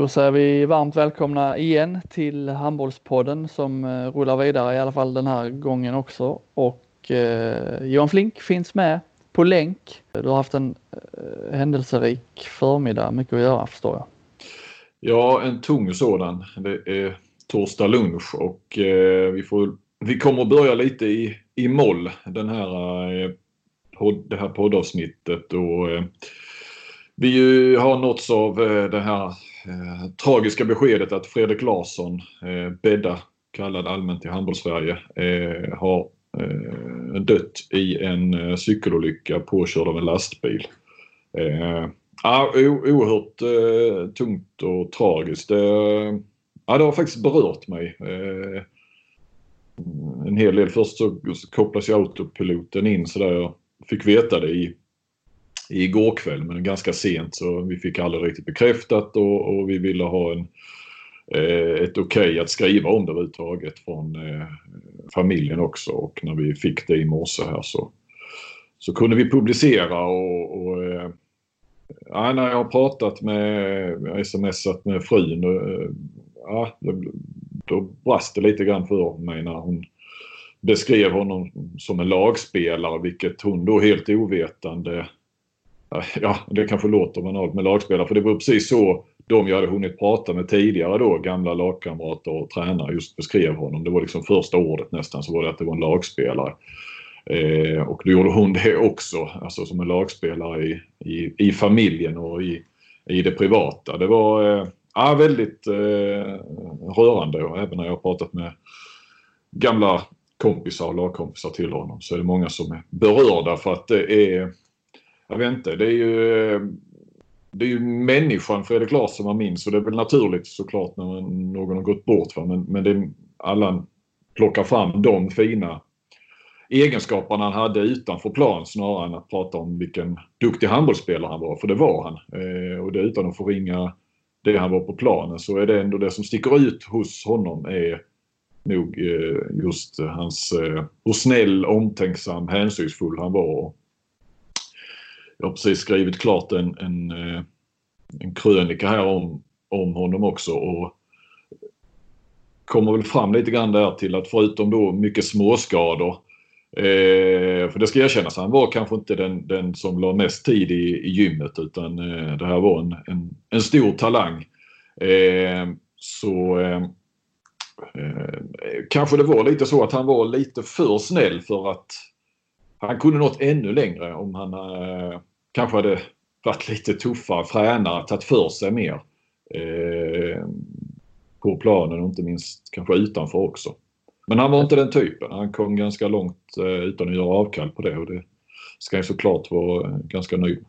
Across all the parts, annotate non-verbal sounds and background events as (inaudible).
Då säger vi varmt välkomna igen till Handbollspodden som eh, rullar vidare i alla fall den här gången också. Och eh, Johan Flink finns med på länk. Du har haft en eh, händelserik förmiddag, mycket att göra förstår jag. Ja, en tung sådan. Det är torsdag lunch och eh, vi, får, vi kommer att börja lite i, i moll den här, eh, podd, det här poddavsnittet. Och, eh, vi har nåtts av eh, det här eh, tragiska beskedet att Fredrik Larsson, eh, kallad allmänt i handbollssverige, eh, har eh, dött i en eh, cykelolycka påkörd av en lastbil. Eh, ja, oerhört eh, tungt och tragiskt. Det, ja, det har faktiskt berört mig. Eh, en hel del. Först så kopplas ju autopiloten in så där jag fick veta det i igår kväll men ganska sent så vi fick aldrig riktigt bekräftat och, och vi ville ha en, eh, ett okej okay att skriva om det överhuvudtaget från eh, familjen också. Och när vi fick det i morse här så, så kunde vi publicera och, och eh, ja, när jag har pratat med, smsat med frun, eh, ja, då brast det lite grann för mig när hon beskrev honom som en lagspelare vilket hon då helt ovetande ja, det kanske låter banalt med lagspelare för det var precis så de jag hade hunnit prata med tidigare då, gamla lagkamrater och tränare just beskrev honom. Det var liksom första ordet nästan så var det att det var en lagspelare. Eh, och då gjorde hon det också, alltså som en lagspelare i, i, i familjen och i, i det privata. Det var eh, ja, väldigt eh, rörande och även när jag har pratat med gamla kompisar och lagkompisar till honom så är det många som är berörda för att det är jag vet inte, det är ju, det är ju människan Fredrik Larsson man minns och det är väl naturligt såklart när någon har gått bort. Va? Men, men det, alla plockar fram de fina egenskaperna han hade utanför plan snarare än att prata om vilken duktig handbollsspelare han var, för det var han. Eh, och det utan att förringa det han var på planen så är det ändå det som sticker ut hos honom är nog eh, just hans, eh, hur snäll, omtänksam, hänsynsfull han var jag har precis skrivit klart en, en, eh, en krönika här om, om honom också och kommer väl fram lite grann där till att förutom då mycket småskador Eh, för det ska erkännas, han var kanske inte den, den som la mest tid i, i gymmet utan eh, det här var en, en, en stor talang. Eh, så eh, eh, kanske det var lite så att han var lite för snäll för att han kunde nått ännu längre om han eh, kanske hade varit lite tuffare, fränare, tagit för sig mer. Eh, på planen och inte minst kanske utanför också. Men han var inte den typen. Han kom ganska långt eh, utan att göra avkall på det och det ska ju såklart vara ganska nöjd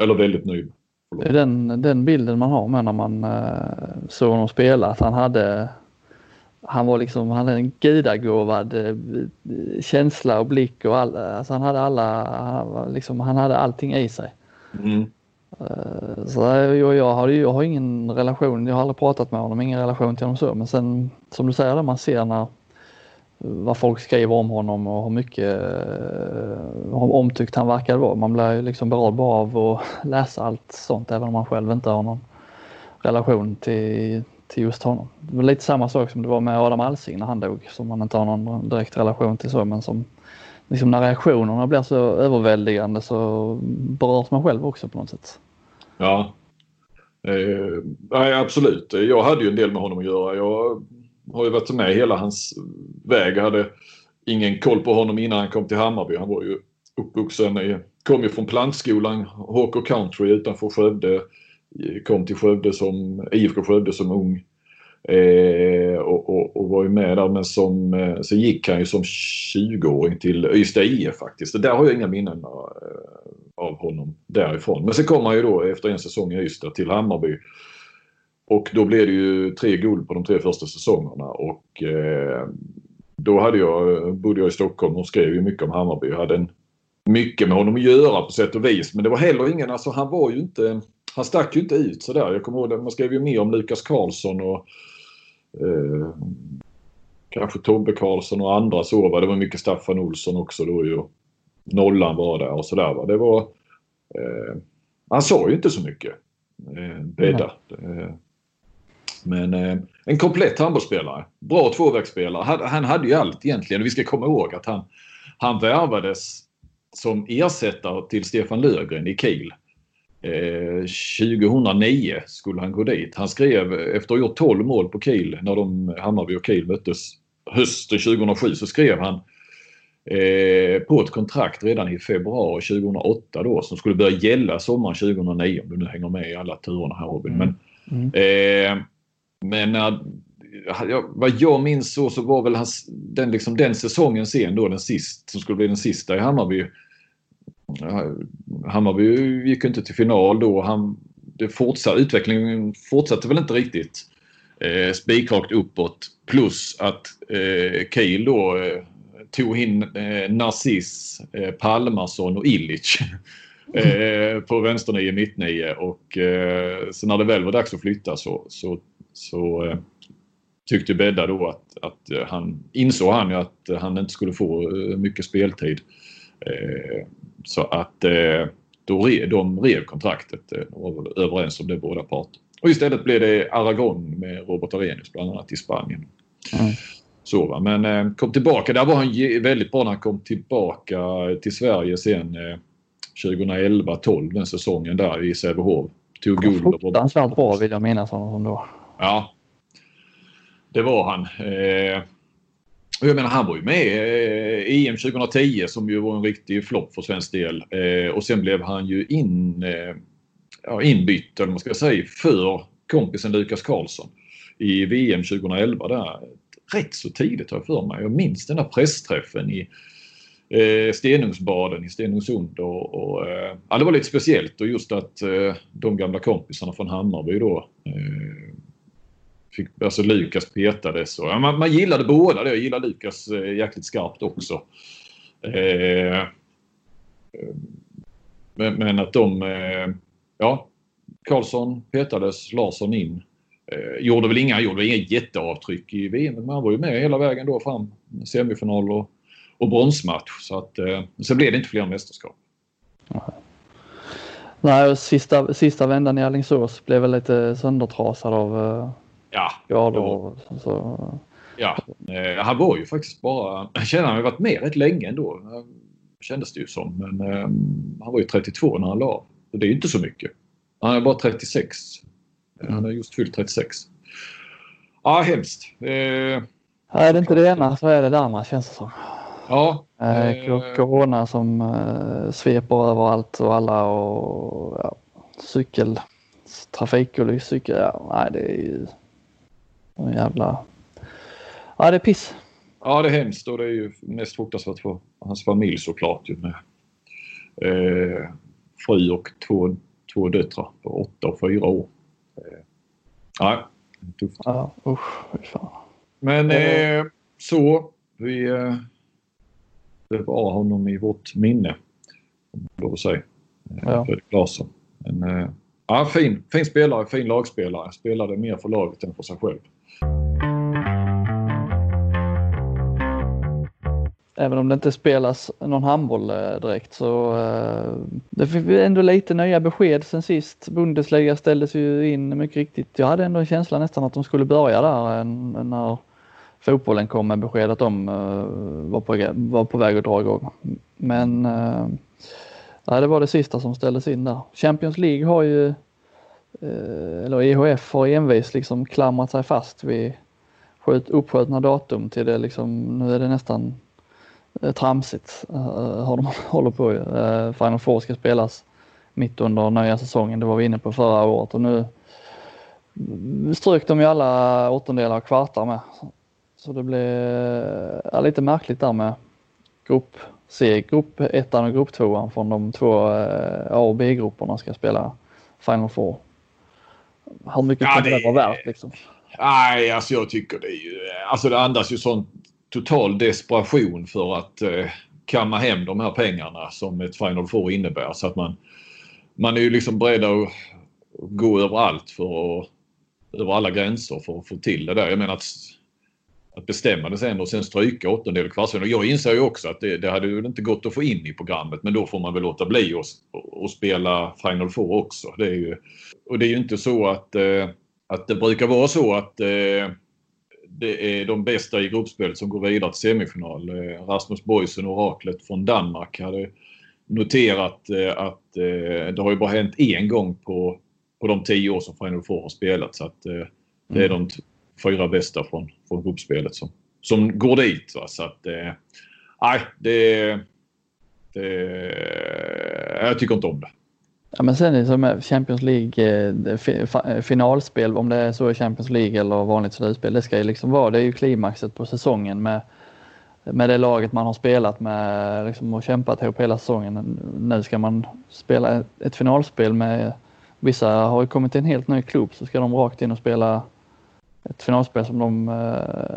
Eller väldigt nöjd Det är den, den bilden man har med när man eh, såg honom spela, att han hade han var liksom, han hade en gudagåvad eh, känsla och blick och all, alltså han hade alla, han, liksom, han hade allting i sig. Mm. Eh, så jag, jag, har, jag har ingen relation, jag har aldrig pratat med honom, ingen relation till honom så. Men sen som du säger, man ser när vad folk skriver om honom och hur mycket hur eh, omtyckt han verkar vara. Man blir liksom berörd bara av att (laughs) läsa allt sånt även om man själv inte har någon relation till, till just honom. Det var lite samma sak som det var med Adam Alsing när han dog som man inte har någon direkt relation till så men som liksom när reaktionerna blir så överväldigande så berörs man själv också på något sätt. Ja, eh, nej, absolut. Jag hade ju en del med honom att göra. Jag har ju varit med hela hans väg. Jag hade ingen koll på honom innan han kom till Hammarby. Han var ju uppvuxen i, kom ju från plantskolan Hawker Country utanför Skövde kom till Skövde som, IFK Skövde som ung. Eh, och, och, och, var ju med där men som, eh, sen gick han ju som 20-åring till Ystad IF faktiskt. Det där har jag inga minnen av, av honom därifrån. Men sen kom han ju då efter en säsong i Ystad till Hammarby. Och då blev det ju tre guld på de tre första säsongerna och eh, då hade jag, bodde jag i Stockholm och skrev ju mycket om Hammarby. Jag hade en, mycket med honom att göra på sätt och vis men det var heller ingen, alltså han var ju inte han stack ju inte ut sådär. Jag kommer ihåg man skrev ju mer om Lukas Karlsson och eh, kanske Tobbe Karlsson och andra så. Va? Det var mycket Staffan Olsson också då ju. Nollan var där och sådär. Det var... Eh, han sa ju inte så mycket. Eh, bädda. Mm. Men eh, en komplett handbollsspelare. Bra tvåvägsspelare. Han, han hade ju allt egentligen. Vi ska komma ihåg att han, han värvades som ersättare till Stefan Löfgren i Kiel. Eh, 2009 skulle han gå dit. Han skrev efter att ha gjort 12 mål på Kiel när de, Hammarby och Kiel möttes hösten 2007 så skrev han eh, på ett kontrakt redan i februari 2008 då som skulle börja gälla sommaren 2009 om du nu hänger med i alla turerna här Robin. Men, mm. eh, men när, ja, vad jag minns så, så var väl hans, den, liksom, den säsongen sen då den sist, som skulle bli den sista i Hammarby. Hammarby gick inte till final då. Han, det fortsatt, utvecklingen fortsatte väl inte riktigt eh, spikrakt uppåt. Plus att eh, Kiel då eh, tog in eh, Narciss, eh, Palmarsson och Illich (laughs) eh, på vänsternio, mittnio och eh, sen när det väl var dags att flytta så, så, så eh, tyckte Bedda då att, att eh, han insåg han ju att han inte skulle få eh, mycket speltid. Eh, så att eh, då re, de rev kontraktet. Var väl överens om det båda parter. Och istället blev det Aragon med Robert Arrhenius bland annat i Spanien. Mm. Så, va? Men eh, kom tillbaka. Där var han väldigt bra när han kom tillbaka till Sverige sen eh, 2011-12 den säsongen där i Sävehof. Tog guld. Fruktansvärt bra vill jag minnas honom då. Ja. Det var han. Och jag menar han var ju med eh, i EM 2010 som ju var en riktig flopp för svensk del. Eh, och sen blev han ju in, eh, ja, inbytt, eller man ska säga, för kompisen Lukas Karlsson i VM 2011 där rätt så tidigt har jag för mig. Jag minns den där pressträffen i eh, Stenungsbaden i Stenungsund. Och, och, eh, ja, det var lite speciellt och just att eh, de gamla kompisarna från Hammarby då eh, fick, alltså Lukas petades. Och, ja, man, man gillade båda det. Jag gillar Lukas eh, jäkligt skarpt också. Eh, men, men, att de, eh, ja, Karlsson petades, Larsson in. Eh, gjorde väl inga, gjorde inga jätteavtryck i VM, men han var ju med hela vägen då fram. Semifinal och, och bronsmatch. Så att, eh, sen blev det inte fler mästerskap. Nej, sista, sista vändan i Alingsås blev väl lite söndertrasad av eh, ja, skador. Så. Ja, eh, han var ju faktiskt bara... (clears throat) Jag känner han har varit med rätt länge ändå. Kändes det ju som. Men eh, han var ju 32 när han la av. Det är ju inte så mycket. Han är bara 36 han har just fyllt 36. Ja, hemskt. Eh, är det inte det ena så är det det andra känns det som. Ja. Eh, eh corona som eh, sveper överallt och alla och ja, cykel, trafikolyckor, ja, nej det är ju en jävla... Ja det är piss. Ja det är hemskt och det är ju mest fruktansvärt för hans familj såklart ju med eh, fru och två, två döttrar på åtta och fyra år. Ja, tufft. Ja, usch. Fan. Men eh, så. Vi eh, bevarar honom i vårt minne. Om man lov att säga. Ja. Fredrik Larsson. En, eh, ja, fin, fin spelare, fin lagspelare. Spelade mer för laget än för sig själv. Även om det inte spelas någon handboll eh, direkt så uh, det fick ändå lite nya besked sen sist. Bundesliga ställdes ju in mycket riktigt. Jag hade ändå en känsla nästan att de skulle börja där eh, när fotbollen kom med besked att de uh, var, på, var på väg att dra igång. Men uh, det var det sista som ställdes in där. Champions League har ju, eller EHF har envis liksom klamrat sig fast vid uppskjutna datum till det liksom, nu är det nästan tramsigt uh, har de (laughs) håller på uh, Final Four ska spelas mitt under nya säsongen. Det var vi inne på förra året och nu strök de ju alla åttondelar och kvartar med. Så det blev lite märkligt där med grupp C, grupp ettan och grupp tvåan från de två A och B-grupperna ska spela Final Four. Hur mycket ja, det, det vara värt liksom? Nej, alltså jag tycker det är ju, alltså det andas ju sånt total desperation för att eh, kamma hem de här pengarna som ett Final Four innebär. Så att man, man är ju liksom beredd att gå över allt för att, över alla gränser för att få till det där. Jag menar att, att bestämma det sen och sen stryka åttondel och kvartsfinal. Jag inser ju också att det, det hade ju inte gått att få in i programmet men då får man väl låta bli att spela Final Four också. Det är ju, och det är ju inte så att eh, att det brukar vara så att eh, det är de bästa i gruppspelet som går vidare till semifinal. Eh, Rasmus Boysen, oraklet från Danmark, hade noterat eh, att eh, det har ju bara hänt en gång på, på de tio år som Final Four har spelat. Så att det är mm. de fyra bästa från, från gruppspelet som, som går dit. Va? Så att, nej, det, det... Jag tycker inte om det. Ja, men sen är det som Champions League eh, eh, finalspel, om det är så i Champions League eller vanligt slutspel, det ska ju liksom vara, det är ju klimaxet på säsongen med, med det laget man har spelat med liksom, och kämpat ihop hela säsongen. Nu ska man spela ett finalspel med, vissa har ju kommit till en helt ny klubb så ska de rakt in och spela ett finalspel som, de,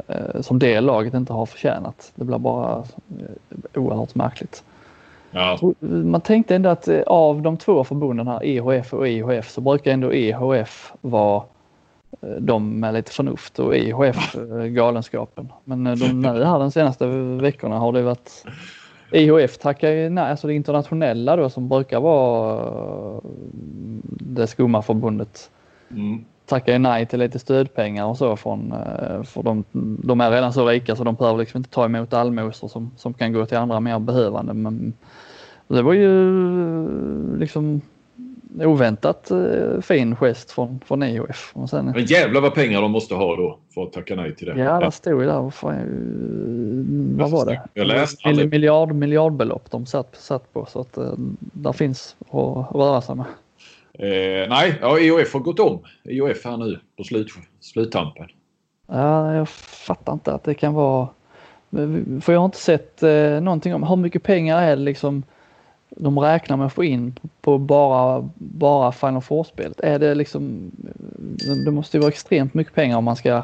eh, som det laget inte har förtjänat. Det blir bara oerhört märkligt. Ja. Man tänkte ändå att eh, av de två förbunden här, EHF och EHF, så brukar ändå EHF vara eh, de med lite förnuft och EHF (laughs) eh, galenskapen. Men de nu här de senaste veckorna har det varit EHF tackar ju nej, alltså det internationella då som brukar vara det skumma förbundet. Mm. Tackar ju nej till lite stödpengar och så från, för de, de är redan så rika så de behöver liksom inte ta emot allmosor som, som kan gå till andra mer behövande. Men det var ju liksom oväntat eh, fin gest från, från EOF. Och sen, Men jävlar vad pengar de måste ha då för att tacka nej till det. Ja, det stod ju där. Vad, fan, eh, vad var det? Jag läste Mill, miljard, miljardbelopp de satt, satt på så att eh, där finns att röra sig med. Eh, nej, ja, EOF har gått om. EOF här nu på slut, sluttampen. Ja, jag fattar inte att det kan vara... För jag har inte sett eh, någonting om hur mycket pengar är det liksom de räknar med att få in på bara, bara Final Four-spelet? Är det liksom, det måste ju vara extremt mycket pengar om man ska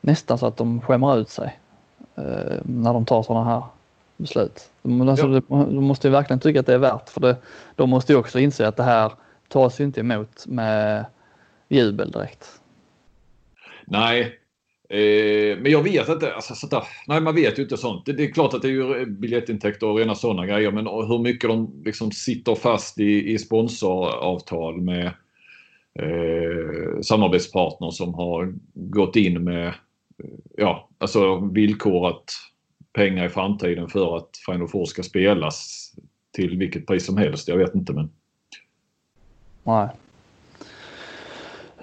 nästan så att de skämmer ut sig eh, när de tar sådana här beslut. De, alltså, ja. de måste ju verkligen tycka att det är värt för det, de måste ju också inse att det här tas ju inte emot med jubel direkt. Nej, Eh, men jag vet inte. Alltså, sådär, nej, man vet ju inte sånt. Det, det, är klart att det är ju biljettintäkter och rena sådana grejer. Men hur mycket de liksom sitter fast i, i sponsoravtal med eh, samarbetspartner som har gått in med ja, alltså villkorat pengar i framtiden för att Final Four ska spelas till vilket pris som helst. Jag vet inte men. Nej.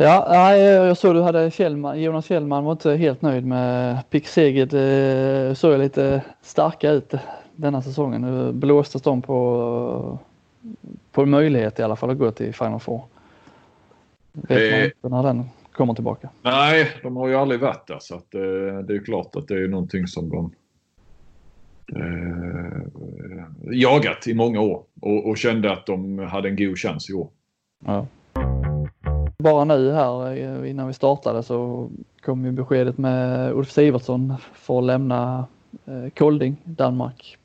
Ja, jag såg du hade Kjellman, Jonas Kjellman var inte helt nöjd med Pick Seged. Eh, såg lite starka ut denna säsongen. Nu blåstes de på, på möjlighet i alla fall att gå till Final Four. Vet man eh. inte när den kommer tillbaka. Nej, de har ju aldrig varit där så att, eh, det är klart att det är någonting som de eh, jagat i många år och, och, kände att de hade en god chans i år. Ja. Bara nu här eh, innan vi startade så kom ju beskedet med Ulf Sivertsson för att lämna eh, Kolding, Danmark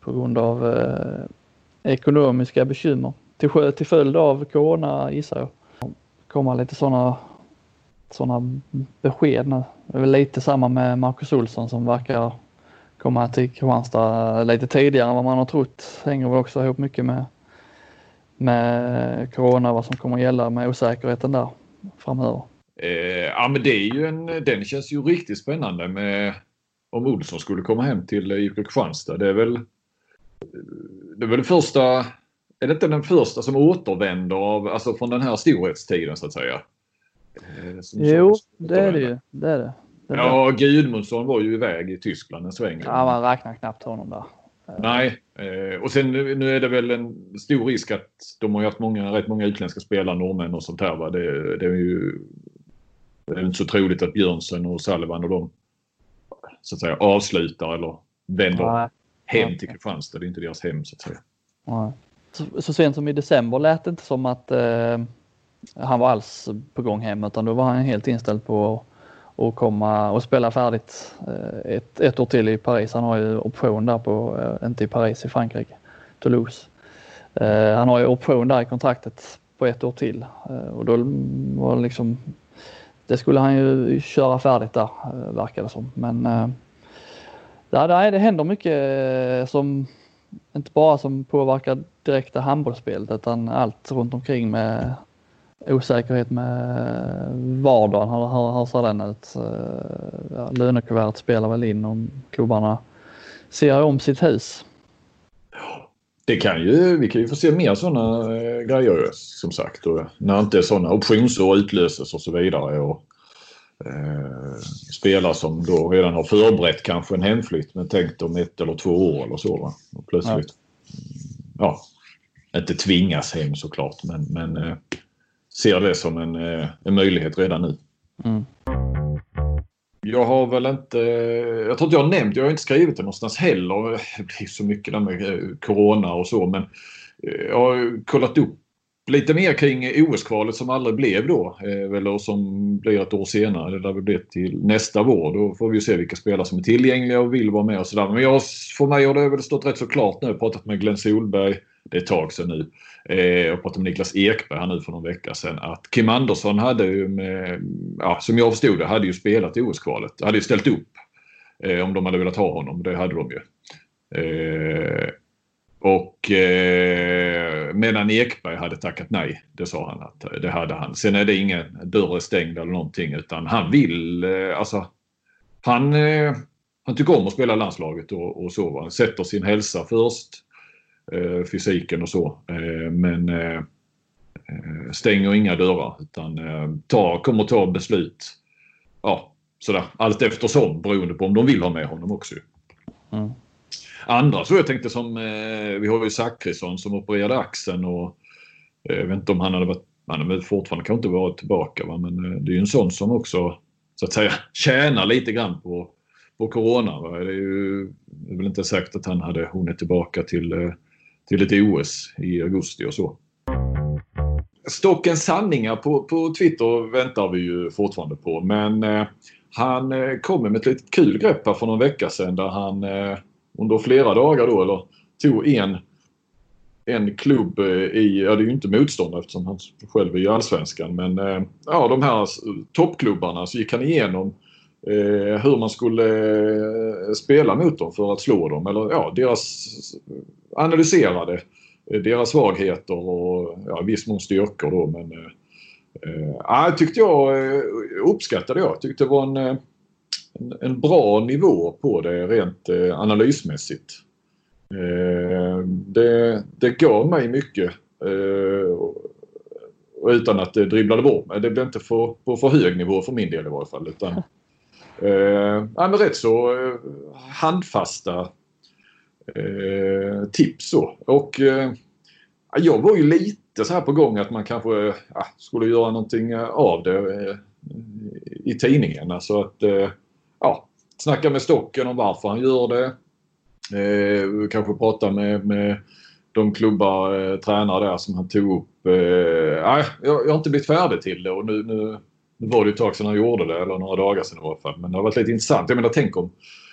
på grund av eh, ekonomiska bekymmer till, till följd av corona gissar jag. kommer lite sådana såna besked nu. Det är väl lite samma med Marcus Olsson som verkar komma till Kristianstad lite tidigare än vad man har trott. Hänger väl också ihop mycket med med corona, vad som kommer att gälla med osäkerheten där framöver. Eh, ja men det är ju en, den känns ju riktigt spännande med om Olsson skulle komma hem till IFK Kristianstad. Det är väl det är väl första, är det inte den första som återvänder av, alltså från den här storhetstiden så att säga? Eh, som jo, det är det ju. Det är det. det är ja, Gudmundsson var ju iväg i Tyskland en sväng. Ja, man räknar knappt honom där. Nej, eh, och sen nu är det väl en stor risk att de har haft många, rätt många utländska spelare, norrmän och sånt här. Va? Det, det är ju det är inte så troligt att Björnsen och Sullivan och de så att säga avslutar eller vänder Nej. hem till Kristianstad. Det är inte deras hem så att säga. Nej. Så, så sent som i december lät det inte som att eh, han var alls på gång hem utan då var han helt inställd på och komma och spela färdigt eh, ett, ett år till i Paris. Han har ju option där på, eh, inte i Paris, i Frankrike, Toulouse. Eh, han har ju option där i kontraktet på ett år till och då var det liksom, det skulle han ju köra färdigt där verkar det som. Men där, där, det händer mycket som inte bara som påverkar direkta handbollsspelet utan allt runt omkring med osäkerhet med vardagen. Hur, hur, hur ser den ut? Ja, lönekuvertet spelar väl in om klubbarna ser om sitt hus. Det kan ju, vi kan ju få se mer sådana eh, grejer som sagt. Och när inte sådana optionsår utlöses och så vidare. Och, eh, spelare som då redan har förberett kanske en hemflytt men tänkt om ett eller två år eller så. Va? Och plötsligt, ja. ja, inte tvingas hem såklart men, men eh, ser det som en, eh, en möjlighet redan nu. Mm. Jag har väl inte, jag tror inte jag har nämnt, jag har inte skrivit det någonstans heller. Det blir så mycket där med eh, Corona och så men eh, jag har kollat upp lite mer kring OS-kvalet som aldrig blev då. Eller som blir ett år senare, eller det blir till nästa vår. Då får vi se vilka spelare som är tillgängliga och vill vara med och sådär. Men jag, för mig har det väl stått rätt så klart nu. Jag har pratat med Glenn Solberg, det är ett tag sedan nu. Eh, jag pratade med Niklas Ekberg här nu för någon vecka sedan att Kim Andersson hade ju med, ja, som jag förstod det, hade ju spelat i OS-kvalet. Hade ju ställt upp eh, om de hade velat ha honom. Det hade de ju. Eh, och eh, medan Ekberg hade tackat nej. Det sa han att eh, det hade han. Sen är det ingen dörr stängd eller någonting utan han vill, eh, alltså han, eh, han tycker om att spela landslaget och, och så. Han sätter sin hälsa först. Eh, fysiken och så. Eh, men eh, stänger inga dörrar utan tar, kommer ta beslut ja, sådär, allt eftersom beroende på om de vill ha med honom också. Mm. Andra så jag tänkte som, vi har ju Zachrisson som opererade axeln och jag vet inte om han hade varit, han har fortfarande kanske inte varit tillbaka va? men det är ju en sån som också så att säga (laughs) tjänar lite grann på, på Corona. Va? Det är ju det är väl inte säkert att han hade hunnit tillbaka till till ett OS i augusti och så. Stockens sanningar på, på Twitter väntar vi ju fortfarande på men eh, han eh, kommer med ett litet kul grepp här för någon vecka sedan där han eh, under flera dagar då eller tog en en klubb eh, i, ja det är ju inte motståndare eftersom han själv är i Allsvenskan men eh, ja de här toppklubbarna så gick han igenom eh, hur man skulle eh, spela mot dem för att slå dem. Eller ja, deras analyserade eh, deras svagheter och ja, viss mån styrkor då. Men eh, ja, tyckte jag eh, uppskattade jag. Tyckte det var en, en, en bra nivå på det rent eh, analysmässigt. Eh, det, det gav mig mycket. Eh, utan att det dribblade bort mig. Det blev inte för, på för hög nivå för min del i varje fall. Utan, (laughs) Eh, ja, men rätt så eh, handfasta eh, tips så. Och eh, jag var ju lite så här på gång att man kanske eh, skulle göra någonting eh, av det eh, i tidningen. Alltså att eh, ja, snacka med Stocken om varför han gör det. Eh, kanske prata med, med de klubbar, eh, tränare där som han tog upp. Eh, jag, jag har inte blivit färdig till det och nu, nu nu var det ett tag sedan han gjorde det, eller några dagar sedan i alla fall. Men det har varit lite intressant. Jag menar, tänk om...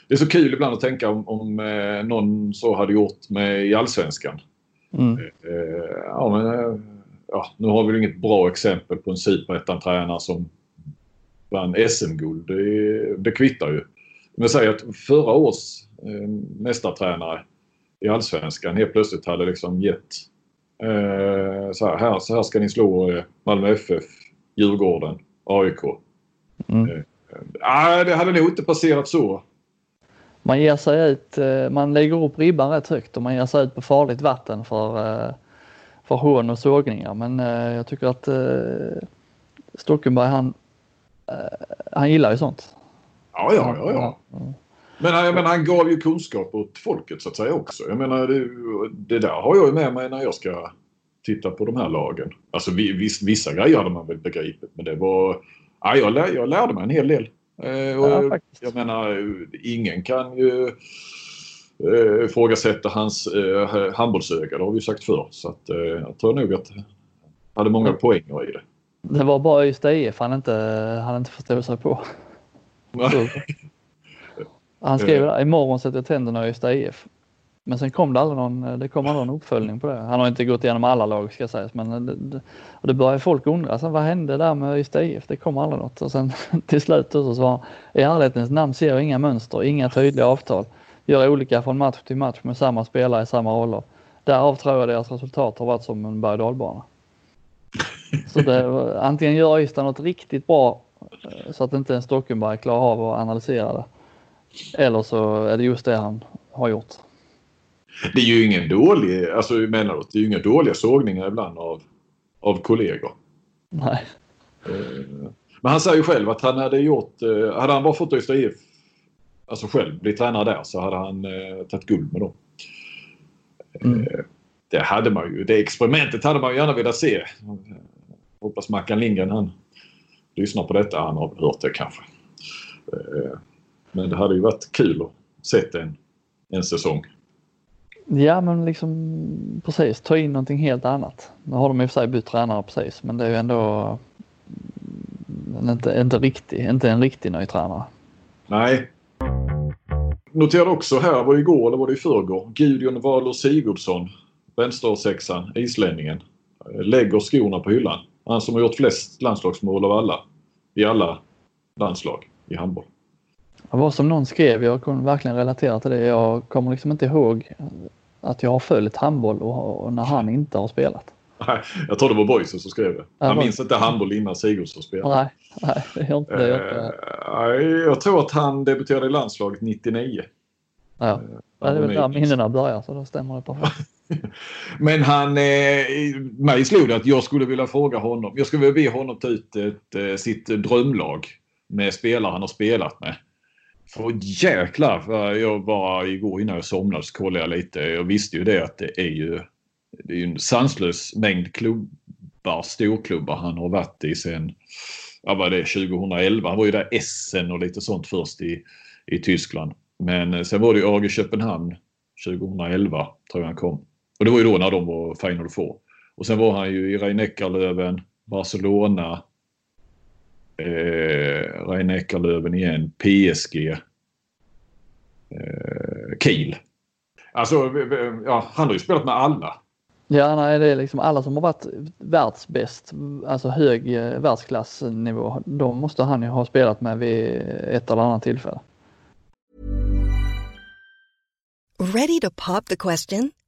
Det är så kul ibland att tänka om, om eh, någon så hade gjort med i Allsvenskan. Mm. Eh, ja, men, eh, ja, nu har vi inget bra exempel på en superettan-tränare som vann SM-guld. Det, det kvittar ju. Men säg att förra års eh, mästartränare i Allsvenskan helt plötsligt hade liksom gett eh, så, här, här, så här ska ni slå eh, Malmö FF, Djurgården. AIK. Mm. Eh, det hade nog inte passerat så. Man ger sig ut, eh, man lägger upp ribban rätt högt och man ger sig ut på farligt vatten för, eh, för hån och sågningar. Men jag tycker att Stockenberg han, han gillar ju sånt. Ja, ja, ja. ja. Men jag menar, han gav ju kunskap åt folket så att säga också. Jag menar, det, det där har jag ju med mig när jag ska titta på de här lagen. Alltså viss, vissa grejer hade man väl begripit men det var... Ja, jag, lär, jag lärde mig en hel del. Eh, och ja, jag menar, ingen kan ju eh, ifrågasätta hans eh, handbollsöga. Det har vi sagt förr. Så att, jag tror nog att han hade många poänger i det. Det var bara Ystad IF han inte, han inte förstod sig på. han skrev där, imorgon sätter jag tänderna i Ystad IF. Men sen kom det aldrig någon, det kom aldrig någon uppföljning på det. Han har inte gått igenom alla lag ska sägas men det, och det började folk undra. Sen, vad hände där med Ystad IF? Det kom aldrig något. Och sen (laughs) till slut så sa i ärlighetens namn ser jag inga mönster, inga tydliga avtal. Gör olika från match till match med samma spelare i samma roller. Därav tror jag deras resultat har varit som en berg och (laughs) Så det, antingen gör Ystad något riktigt bra eh, så att inte en Stockenberg klarar av att analysera det. Eller så är det just det han har gjort. Det är ju ingen dålig, alltså du, det är ju inga dåliga sågningar ibland av, av kollegor. Nej. Eh, men han säger ju själv att han hade gjort, eh, hade han bara fått Ystad IF alltså själv bli tränare där så hade han eh, tagit guld med dem. Mm. Det hade man ju, det experimentet hade man ju gärna velat se. Hoppas Mackan Lindgren han lyssnar på detta. Han har hört det kanske. Men det hade ju varit kul att se en, en säsong. Ja men liksom precis, ta in någonting helt annat. Nu har de i och för sig bytt tränare precis men det är ju ändå mm, inte, inte, riktig, inte en riktig ny tränare. Nej. Noterade också här, var det igår eller var det i förrgår? Gudjon Valur Sigurdsson, vänstersexan, islänningen, lägger skorna på hyllan. Han som har gjort flest landslagsmål av alla. I alla landslag i handboll. Det var som någon skrev, jag kunde verkligen relatera till det. Jag kommer liksom inte ihåg att jag har följt handboll och, och när han inte har spelat. Nej, jag tror det var Boysen som skrev det. Han ja, minns inte handboll innan Sigurdsson spelade. Nej, nej, det gör inte det. Eh, jag tror att han debuterade i landslaget 99. Ja, eh, det är väl där minnena börjar så då stämmer det perfekt. (laughs) Men han, eh, mig slog det att jag skulle vilja fråga honom. Jag skulle vilja be honom ta ut ett, eh, sitt drömlag med spelare han har spelat med. För jäklar, eh, jag bara igår innan jag somnade så kollade jag lite. Jag visste ju det att det är ju det är en sanslös mängd klubbar, storklubbar han har varit i sen, ja vad det 2011. Han var ju där Essen och lite sånt först i, i Tyskland. Men eh, sen var det ju AG Köpenhamn 2011 tror jag han kom. Och det var ju då när de var Final Four. Och sen var han ju i Rhein Barcelona, eh, Rhein igen, PSG, eh, Kiel. Alltså, ja, han har ju spelat med alla. Ja, nej, det är liksom alla som har varit världsbäst, alltså hög eh, världsklassnivå, de måste han ju ha spelat med vid ett eller annat tillfälle. Ready to pop the question?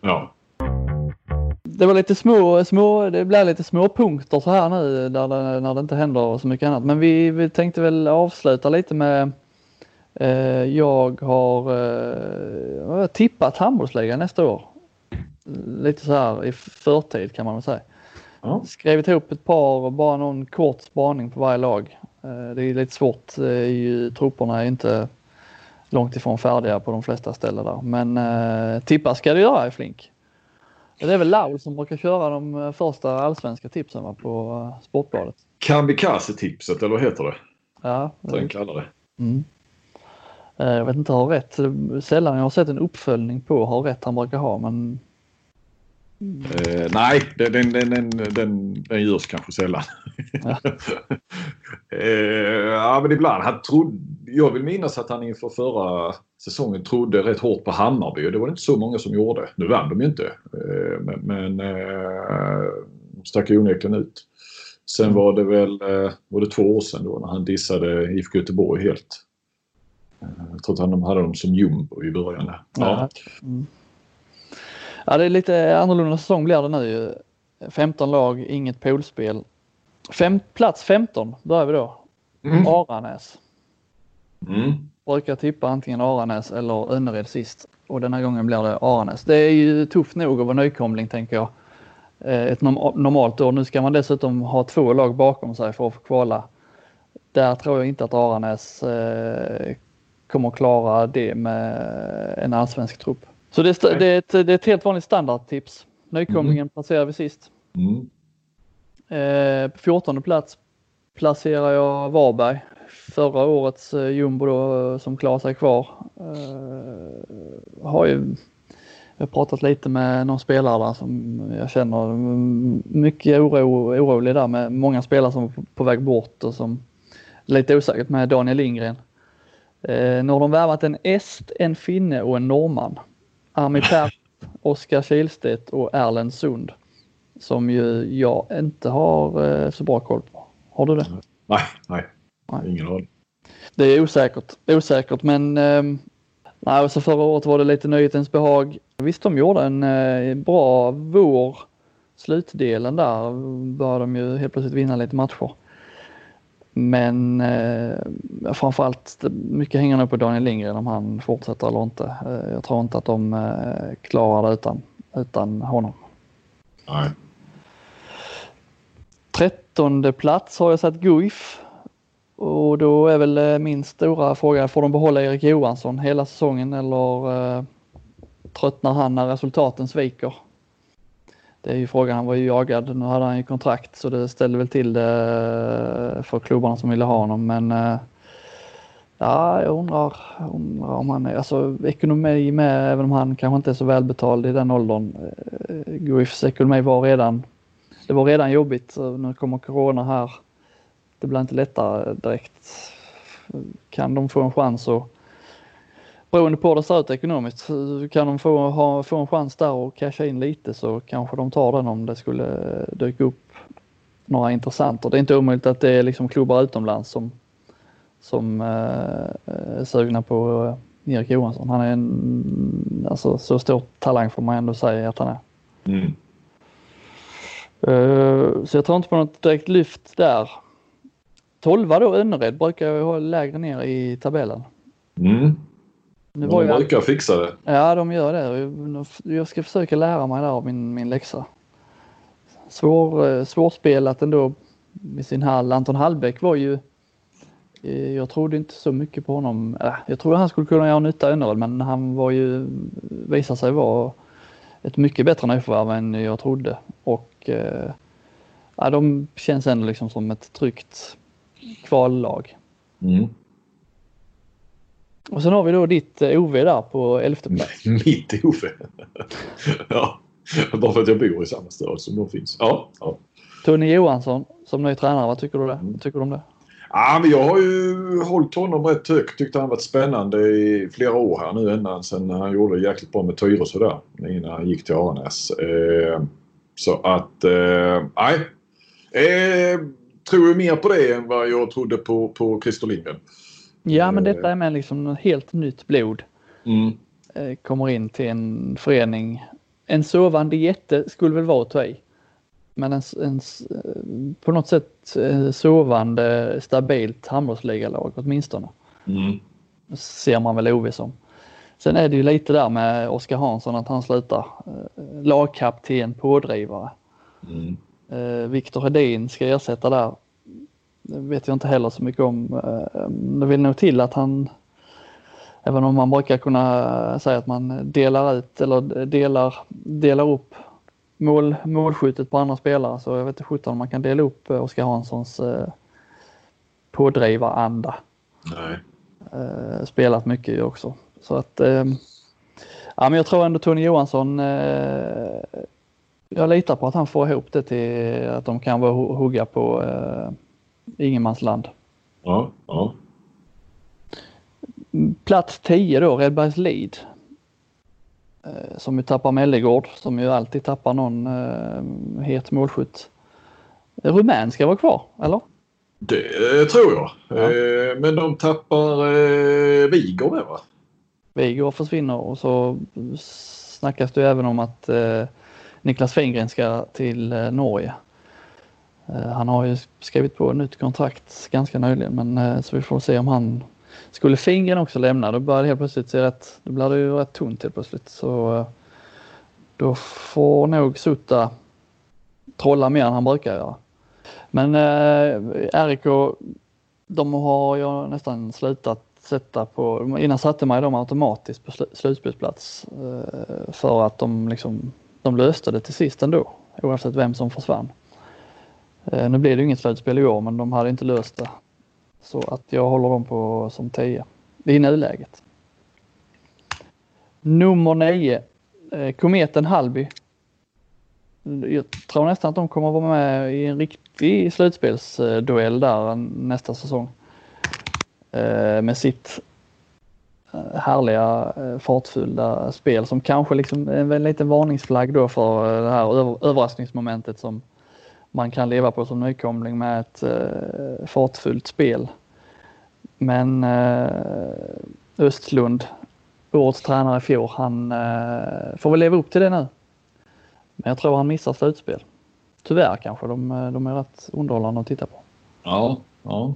Ja. Det var lite små, små, det blir lite små punkter så här nu där det, när det inte händer så mycket annat. Men vi, vi tänkte väl avsluta lite med eh, jag har eh, tippat handbollsligan nästa år lite så här i förtid kan man väl säga. Ja. Skrivit ihop ett par, bara någon kort spaning på varje lag. Eh, det är lite svårt, eh, trupperna är inte långt ifrån färdiga på de flesta ställen där. Men eh, tippa ska du göra i Flink. Det är väl Laul som brukar köra de eh, första allsvenska tipsen på Sportbladet. Kamikaze-tipset eller vad heter det? Ja. Den kallar det. Mm. Jag vet inte, har rätt. Sällan jag har sett en uppföljning på har rätt han brukar ha men Eh, nej, den, den, den, den, den görs kanske sällan. Ja. (laughs) eh, ja, men ibland. Han trodde, jag vill minnas att han inför förra säsongen trodde rätt hårt på Hammarby och det var det inte så många som gjorde. Nu vann de ju inte. Eh, men men eh, stack onekligen ut. Sen var det väl eh, var det två år sedan då när han dissade IFK Göteborg helt. Eh, jag tror att han hade dem som jumbo i början. Ja. ja. Mm. Ja, det är lite annorlunda säsong blir det nu 15 lag, inget poolspel. Fem, plats 15 börjar vi då. Mm. Aranäs. Mm. Brukar tippa antingen Aranäs eller Önnered sist och den här gången blir det Aranäs. Det är ju tufft nog att vara nykomling tänker jag. Eh, ett normalt år. Nu ska man dessutom ha två lag bakom sig för att få kvala. Där tror jag inte att Aranäs eh, kommer klara det med en allsvensk trupp. Så det är, det är, ett, det är ett helt vanligt standardtips. Nykomlingen mm. placerar vi sist. Mm. Eh, på 14 plats placerar jag Varberg. Förra årets eh, jumbo då, som klarar sig kvar. Eh, har ju Jag har pratat lite med någon spelare där som jag känner mycket oro, orolig där med många spelare som är på väg bort och som lite osäkert med Daniel Lindgren. Eh, nu har de värvat en est, en finne och en norrman. Armi Per, Oskar Kihlstedt och Erlend Sund. Som ju jag inte har eh, så bra koll på. Har du det? Nej, nej. nej. Ingen aning. Det är osäkert, osäkert men eh, nej, så förra året var det lite nöjetens behag. Visst, de gjorde en eh, bra vår. Slutdelen där började de ju helt plötsligt vinna lite matcher. Men eh, framförallt mycket hänger nog på Daniel Lindgren om han fortsätter eller inte. Eh, jag tror inte att de eh, klarar det utan, utan honom. Nej. Trettonde plats har jag satt Guif. Och då är väl eh, min stora fråga, får de behålla Erik Johansson hela säsongen eller eh, tröttnar han när resultaten sviker? Det är ju frågan, han var ju jagad, nu hade han ju kontrakt så det ställde väl till det eh, för klubbarna som ville ha honom men eh, ja, jag undrar, undrar om han är, alltså ekonomi med, även om han kanske inte är så välbetald i den åldern. Eh, Guifs ekonomi var redan, det var redan jobbigt, nu kommer corona här. Det blir inte lättare direkt. Kan de få en chans att beroende på hur det ser ut ekonomiskt, kan de få, ha, få en chans där och casha in lite så kanske de tar den om det skulle dyka upp några intressanta. Det är inte omöjligt att det är liksom klubbar utomlands som, som eh, är sugna på eh, Erik Johansson. Han är en, alltså så stor talang får man ändå säga att han är. Mm. Uh, så jag tror inte på något direkt lyft där. 12 då Önnered brukar jag ha lägre ner i tabellen. Mm. Nu de brukar jag... fixa det. Ja, de gör det. Jag ska försöka lära mig där av min, min läxa. Svår, eh, svårspelat ändå med sin hall. Anton Hallbäck var ju eh, jag trodde inte så mycket på honom. Jag tror han skulle kunna göra nytta i Önnered men han var ju, visade sig vara ett mycket bättre nyförvärv än jag trodde. Och eh, ja, de känns ändå liksom som ett tryggt kvallag. Mm. Och sen har vi då ditt eh, OV där på elfte plats. (laughs) Mitt OV? (laughs) ja, bara för att jag bor i samma stad som de finns. Ja, ja. Tony Johansson som ny tränare, vad tycker du, det? Mm. tycker du om det? Ja, men jag har ju hållit honom rätt högt. Tyckte han varit spännande i flera år här nu ända sen han gjorde det jäkligt bra med Tyresö där. Innan han gick till Aranäs. Eh, så att, eh, nej. Eh, tror ju mer på det än vad jag trodde på, på Christer Lindgren. Ja, men detta är med liksom helt nytt blod. Mm. Eh, kommer in till en förening. En sovande jätte skulle väl vara att ta i. Men en, en, på något sätt eh, sovande stabilt handbollsligalag åtminstone. Mm. Ser man väl OV som. Sen är det ju lite där med Oskar Hansson att han slutar. Eh, lagkapten, pådrivare. Mm. Viktor Hedin ska ersätta där vet jag inte heller så mycket om. Eh, det vill nog till att han, även om man brukar kunna säga att man delar ut eller delar, delar upp mål, målskyttet på andra spelare så jag vet inte sjutton om man kan dela upp eh, Oskar Hanssons eh, pådrivaranda. Nej. Spelat mycket ju också. Så att ja, men jag tror ändå Tony Johansson jag litar på att han får ihop det till att de kan vara hugga på ingenmansland. Ja, ja. Plats 10 då, Redbergslid. Eh, som ju tappar Mellegård, som ju alltid tappar någon eh, het målskytt. Rumän ska vara kvar, eller? Det tror jag. Ja. Eh, men de tappar eh, Vigor med va? Vigor försvinner och så snackas det även om att eh, Niklas Fingren ska till eh, Norge. Eh, han har ju skrivit på nytt kontrakt ganska nyligen men eh, så vi får se om han skulle Fingren också lämna då börjar det helt plötsligt se rätt, då blir det ju rätt tunt helt plötsligt så eh, då får nog Sutta trolla mer än han brukar göra. Men eh, RIK, de har jag nästan slutat sätta på, innan satte man dem automatiskt på slutspelsplats eh, för att de liksom, de löste det till sist ändå oavsett vem som försvann. Eh, nu blir det inget slutspel i år men de hade inte löst det. Så att jag håller dem på som 10 i nuläget. Nummer 9 eh, Kometen Hallby. Jag tror nästan att de kommer att vara med i en riktig slutspelsduell där nästa säsong. Eh, med sitt härliga fartfyllda spel som kanske liksom är en liten varningsflagg då för det här överraskningsmomentet som man kan leva på som nykomling med ett fartfyllt spel. Men Östlund årets tränare i fjol. Han eh, får väl leva upp till det nu. Men jag tror han missar slutspel. Tyvärr kanske. De, eh, de är rätt underhållande att titta på. Ja, ja.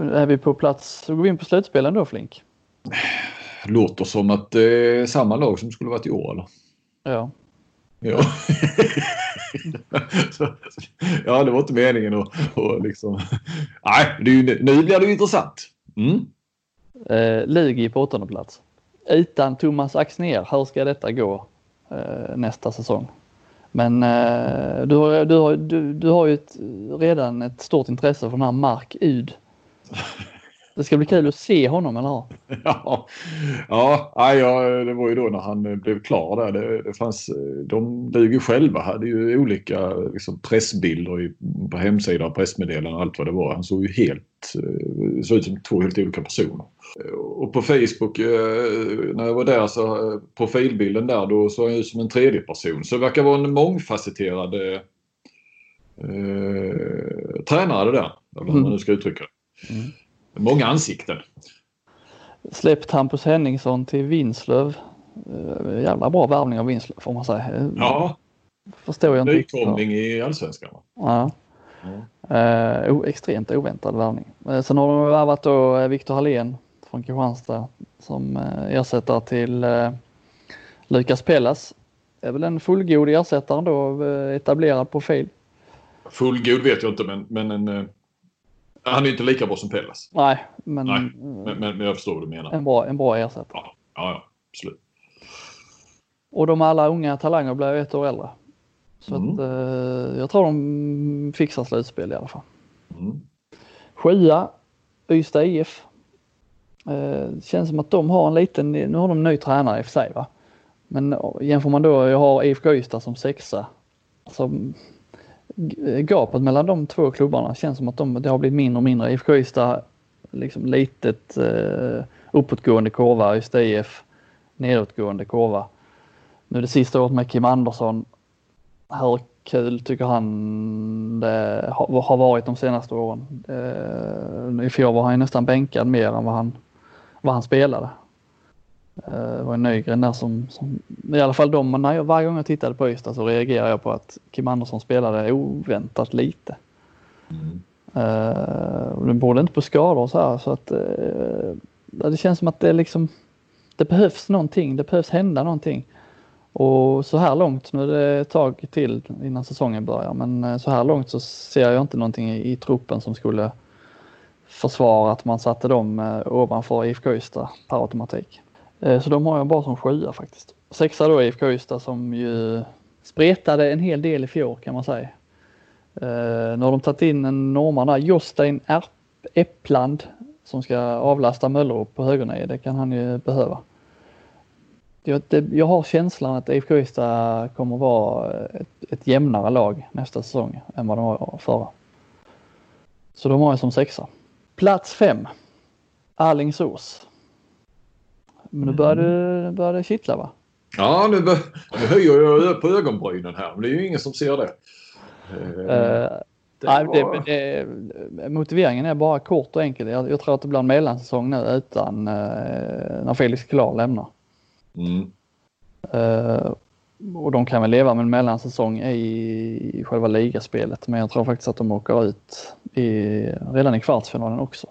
Är vi på plats, så går vi in på slutspelen då Flink? Låter som att det är samma lag som skulle varit i år eller? Ja. Ja. (laughs) ja, det var inte meningen att, att liksom... Nej, det, nu blir det intressant. Mm. Eh, Lugi på åttonde plats utan Thomas Axner, hur ska detta gå eh, nästa säsong? Men eh, du, har, du, har, du, du har ju ett, redan ett stort intresse för den här Mark Ud. (laughs) Det ska bli kul att se honom, eller hur? (laughs) Ja, ja, ja, det var ju då när han blev klar där. Det, det fanns, de Lugi själva hade ju olika liksom, pressbilder i, på hemsidan, pressmeddelanden och allt vad det var. Han såg ju helt, eh, såg ut som två helt olika personer. Och på Facebook eh, när jag var där så eh, profilbilden där då såg han ut som en tredje person. Så det verkar vara en mångfacetterad eh, tränare där. Eller hur man mm. nu ska uttrycka det. Mm. Många ansikten. Släppt Hampus Henningsson till Vinslöv. Jävla bra värvning av Vinslöv får man säga. Ja. Förstår jag inte. Nykomling i Allsvenskan. Ja. ja. Uh, extremt oväntad värvning. Uh, sen har de värvat då Viktor Hallén från Kristianstad som uh, ersättare till Lukas Pellas. Är väl en fullgod ersättare då, etablerad profil. Fullgod vet jag inte men, men en han är inte lika bra som Pellas. Nej, men, Nej, men, men, jag förstår vad du menar. En bra, en bra ersättare. Ja, ja, ja absolut. Och de alla unga talanger blir ett år äldre. Så mm. att, eh, jag tror de fixar slutspel i alla fall. Mm. Sjua, Ystad IF. Eh, känns som att de har en liten, nu har de en ny tränare i och för sig va. Men jämför man då, jag har IFK Ystad som sexa. Alltså, gapet mellan de två klubbarna känns som att de, det har blivit mindre och mindre. IFK Ystad, liksom litet eh, uppåtgående kurva, Ystad IF nedåtgående kurva. Nu det sista året med Kim Andersson, hur kul tycker han det har varit de senaste åren. Eh, I fjol var han nästan bänkad mer än vad han, vad han spelade. Det var en Nygren där som, som, i alla fall de, när jag, varje gång jag tittade på Ystad så reagerade jag på att Kim Andersson spelade oväntat lite. Mm. Uh, den borde inte på skador och så här så att uh, det känns som att det liksom det behövs någonting, det behövs hända någonting. Och så här långt, nu är det ett tag till innan säsongen börjar, men så här långt så ser jag inte någonting i, i truppen som skulle försvara att man satte dem uh, ovanför IFK Ystad per automatik. Eh, så de har jag bara som sjua faktiskt. Sexa då IFK Ystad som ju spretade en hel del i fjol kan man säga. Eh, nu har de tagit in en norrman där, Jostein Eppland som ska avlasta Möllerup på högernie. Det kan han ju behöva. Jag, det, jag har känslan att IFK Ystad kommer vara ett, ett jämnare lag nästa säsong än vad de var förra. Så de har jag som sexa. Plats fem. Alingsås. Men nu börjar det, börjar det kittla va? Ja, nu, bör, nu höjer jag på ögonbrynen här. Men det är ju ingen som ser det. Uh, det nej, var... det, det, motiveringen är bara kort och enkel. Jag, jag tror att det blir en mellansäsong nu utan uh, när Felix Klar lämnar. Mm. Uh, och de kan väl leva med en mellansäsong i, i själva ligaspelet. Men jag tror faktiskt att de åker ut i, redan i kvartsfinalen också.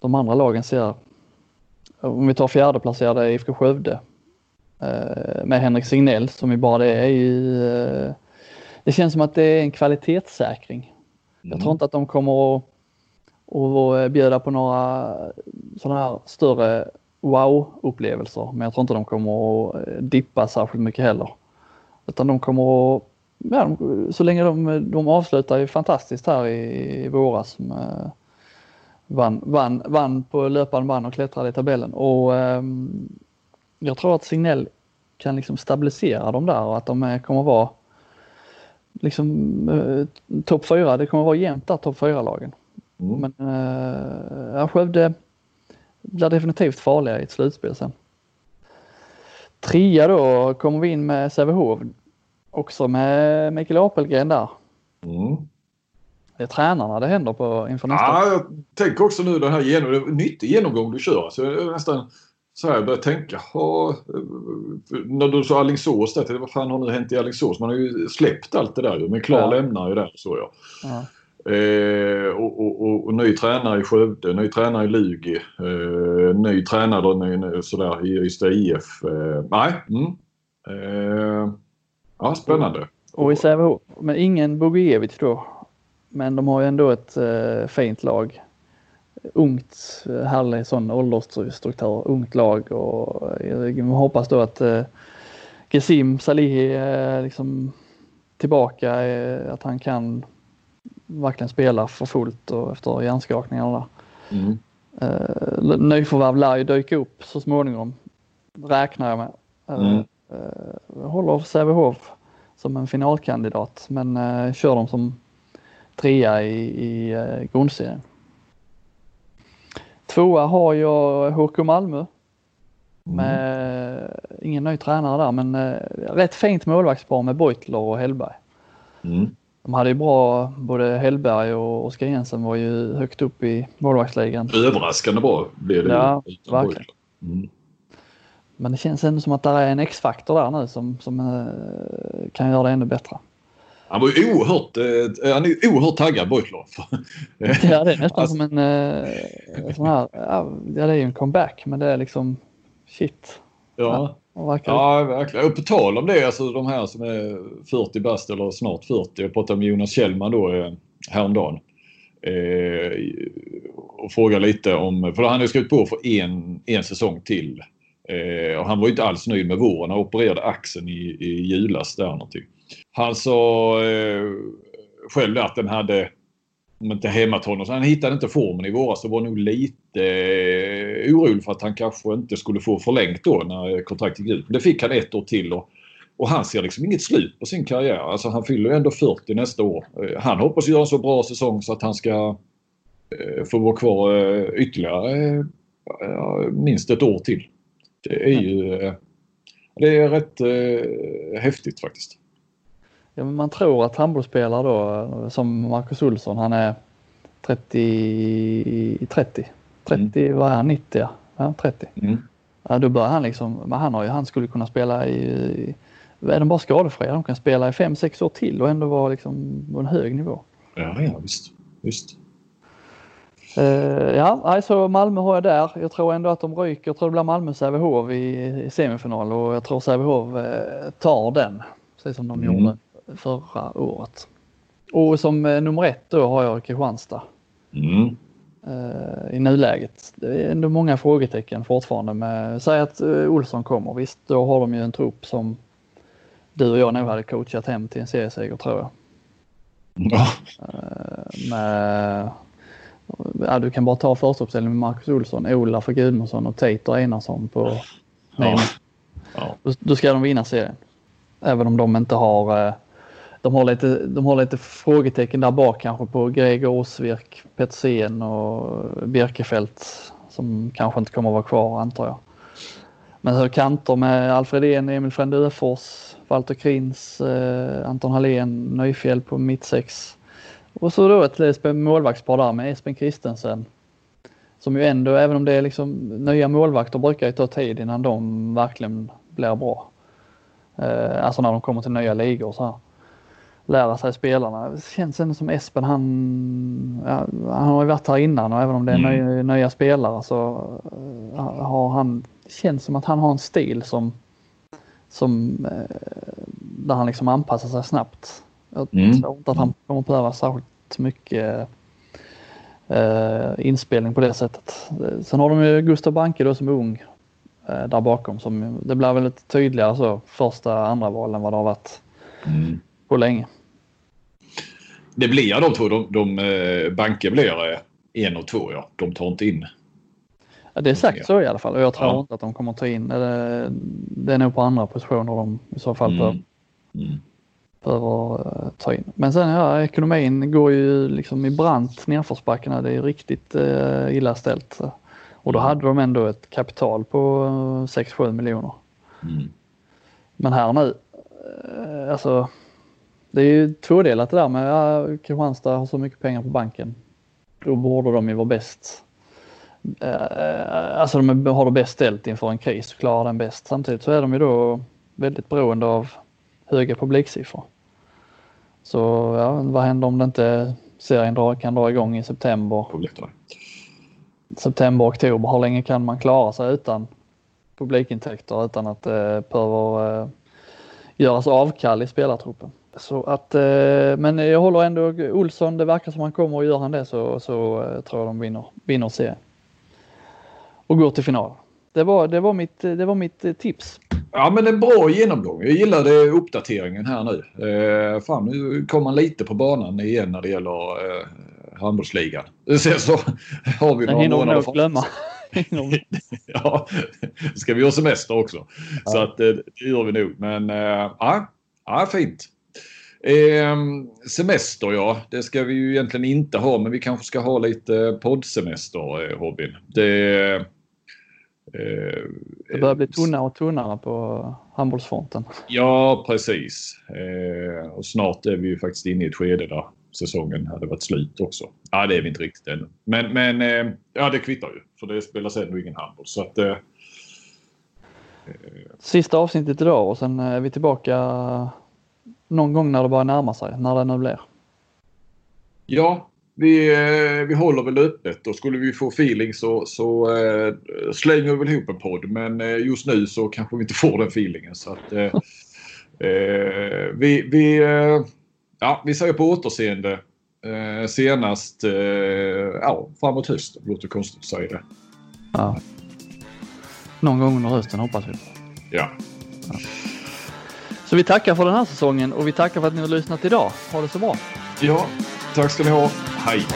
De andra lagen ser om vi tar fjärdeplacerade IFK Skövde eh, med Henrik Signell som ju bara det är ju, eh, det känns som att det är en kvalitetssäkring. Mm. Jag tror inte att de kommer att, att bjuda på några sådana här större wow-upplevelser, men jag tror inte de kommer att eh, dippa särskilt mycket heller. Utan de kommer att, ja, så länge de, de avslutar ju fantastiskt här i, i våras med, vann, vann, vann på löpande band och klättrade i tabellen. Och eh, jag tror att Signell kan liksom stabilisera dem där och att de kommer vara liksom eh, topp fyra. Det kommer vara jämnt där topp fyra lagen. Mm. Men eh, Skövde blir definitivt farliga i ett slutspel sen. Trea då kommer vi in med Sävehof. Också med Mikael Apelgren där. Mm. Det är tränarna det händer på inför nästa Ja, jag tänker också nu den här genom, nyttig genomgång du kör. Så jag är nästan så här jag börjar tänka. ha, när du sa Alingsås, där, vad fan har nu hänt i Alingsås? Man har ju släppt allt det där ju. Men Klar Ja. lämnar ju där så ja. Ja. Eh, och, och, och, och ny tränare i Skövde, ny tränare i Lugi, eh, ny tränare ny, sådär, i Ystad IF. Eh, nej. Mm. Eh, ja, spännande. Och i Sävehof, men ingen Bogievich då. Men de har ju ändå ett eh, fint lag. Ungt, eh, härlig sån åldersstruktur, ungt lag och jag hoppas då att eh, Gesim Salihi är liksom tillbaka, eh, att han kan verkligen spela för fullt och efter hjärnskakningarna. Mm. Eh, nyförvärv lär ju dyka upp så småningom, räknar jag med. Eh, Mm. eh, jag håller Sävehof som en finalkandidat men eh, kör dem som trea i, i eh, grundserien. Tvåa har jag HK Malmö med ingen ny tränare där men eh, rätt fint målvaktspar med Beutler och Hellberg. Mm. De hade ju bra, både Hellberg och Oskar Jensen var ju högt upp i målvaktsligan. Överraskande bra blev det Ja, ju verkligen. Mm. Men det känns ändå som att det är en X-faktor där nu som, som eh, kan göra det ännu bättre. Han var ju oerhört, eh, han är oerhört taggad Beutler. (laughs) Ja, det är nästan Alltså- som en eh, sån här, ja det är ju en comeback men det är liksom shit. ja. Verkar, Ja, verkligen. Och på tal om det, alltså de här som är 40 bast eller snart 40. Jag pratade med Jonas Kjellman då eh, häromdagen. Eh, och frågade lite om, för han har skrivit på för en, en säsong till. Eh, och han var ju inte alls nöjd med våren. Han opererade axeln i, i julas där någonting. Han sa eh, själv att den hade om inte hämmat honom. Så han hittade inte formen i våras och var nog lite eh, orolig för att han kanske inte skulle få förlängt då när kontraktet gick ut. Men Det fick han ett år till och, och han ser liksom inget slut på sin karriär. Alltså han fyller ju ändå 40 nästa år. Eh, han hoppas göra en så bra säsong så att han ska eh, få vara kvar eh, ytterligare eh, minst ett år till. Det är ju eh, det är rätt eh, häftigt faktiskt ja, man tror att handbollsspelare då som Marcus Olsson han är 30, 30, 30 vad är han, 90 ja, ja 30. Mm. Ja, då börjar han liksom, men han, har ju, han skulle kunna spela i, i är de bara skadefria? De kan spela i 5-6 år till och ändå vara liksom på en hög nivå. Ja, ja visst. visst. Eh, ja, alltså Malmö har jag där. Jag tror ändå att de ryker. Jag tror det blir Malmö-Sävehof i, i semifinal och jag tror Sävehof eh, tar den. Precis som de Mm. gjorde förra året. Och som eh, nummer ett då har jag Kristianstad Mm. eh, i nuläget. Det är ändå många frågetecken fortfarande med, säg att eh, Olsson kommer. Visst, då har de ju en trupp som du och jag nog hade coachat hem till en serieseger tror jag. Ja. med, ja, du kan bara ta första uppställningen med Marcus Olsson, Olaf och Gudmundsson och Tater Einarsson på Ja. Ja. då, ska de vinna serien. Även om de inte har de har lite, de har lite frågetecken där bak kanske på Gregor Åsvirk, Petersen och Birkefelt som kanske inte kommer att vara kvar antar jag. Men hur kanter med Alfred En, Emil Frände Öfors, Walter Krins, eh, Anton Hallén, Nyfjäll på mittsex. Och så då ett målvaktspar där med Espen Christensen. Som ju ändå, även om det är liksom nya målvakter brukar ju ta tid innan de verkligen blir bra. Eh, alltså när de kommer till nya ligor så här. Lära sig spelarna. Det känns ändå som Espen han, ja, han har ju varit här innan och även om det är Mm. nya, nya spelare så eh, har han, känns som att han har en stil som, som eh, där han liksom anpassar sig snabbt. Jag Mm. tror inte att han kommer behöva särskilt mycket eh, inspelning på det sättet. Sen har de ju Gustav Banke då som är ung eh, där bakom. Som, det blir väl lite tydligare så första andra val än vad det har varit Mm. På länge. Det blir de två. De, de, eh, banker blir eh, en och två ja. De tar inte in. Ja, det är sagt så i alla fall och jag tror Ja. inte att de kommer ta in. Det, det är nog på andra positioner de i så fall Mm. Mm. behöver eh, ta in. Men sen ja, ekonomin går ju liksom i brant nedförsbackarna. Det är riktigt eh, illa ställt. Och då Mm. hade de ändå ett kapital på eh, 6-7 miljoner. Mm. Men här nu, eh, alltså det är ju tvådelat det där med ja, Kristianstad har så mycket pengar på banken. Då borde de ju vara bäst. Eh, Alltså de har det bäst ställt inför en kris och klarar den bäst. Samtidigt så är de ju då väldigt beroende av höga publiksiffror. Så ja, vad händer om det inte serien drar, kan dra igång i september? September, oktober. Hur länge kan man klara sig utan publikintäkter utan att det eh, behöver eh, göras avkall i spelartruppen? Så att, eh, men jag håller ändå Olsson, det verkar som han kommer och gör han det så, så eh, tror jag de vinner, vinner serien. Och går till final. Det var, det var, mitt, det var mitt eh, tips. Ja, men en bra genomgång. Jag gillade uppdateringen här nu. Eh, fan, nu kom man lite på banan igen när det gäller eh, handbollsligan. Sen så (laughs) har vi Den några månader nog glömma. (laughs) (laughs) Ja, ska vi ha semester också. Så Ja. att eh, det gör vi nog. Men eh, ja fint. Eh, semester ja, det ska vi ju egentligen inte ha men vi kanske ska ha lite poddsemester eh, Robin. Det, eh, Det börjar bli tunnare och tunnare på handbollsfronten. Ja, precis. Eh, och snart är vi ju faktiskt inne i ett skede där säsongen hade varit slut också. Ja, det är vi inte riktigt ännu. Men, men eh, ja, det kvittar ju. För det spelas ändå ingen handboll. Så att, eh, Sista avsnittet idag och sen är vi tillbaka någon gång när det börjar närma sig, när det nu blir. ja, vi, eh, vi håller väl öppet och skulle vi få feeling så, så eh, slänger vi väl ihop en podd. Men eh, just nu så kanske vi inte får den feelingen. Så att, (laughs) vi, vi, ja, vi säger på återseende senast ja, framåt hösten. Låter konstigt att säga det. Ja. Någon gång under hösten hoppas vi. Ja. Så vi tackar för den här säsongen och vi tackar för att ni har lyssnat idag. Ha det så bra! ja, tack ska ni ha. Hej!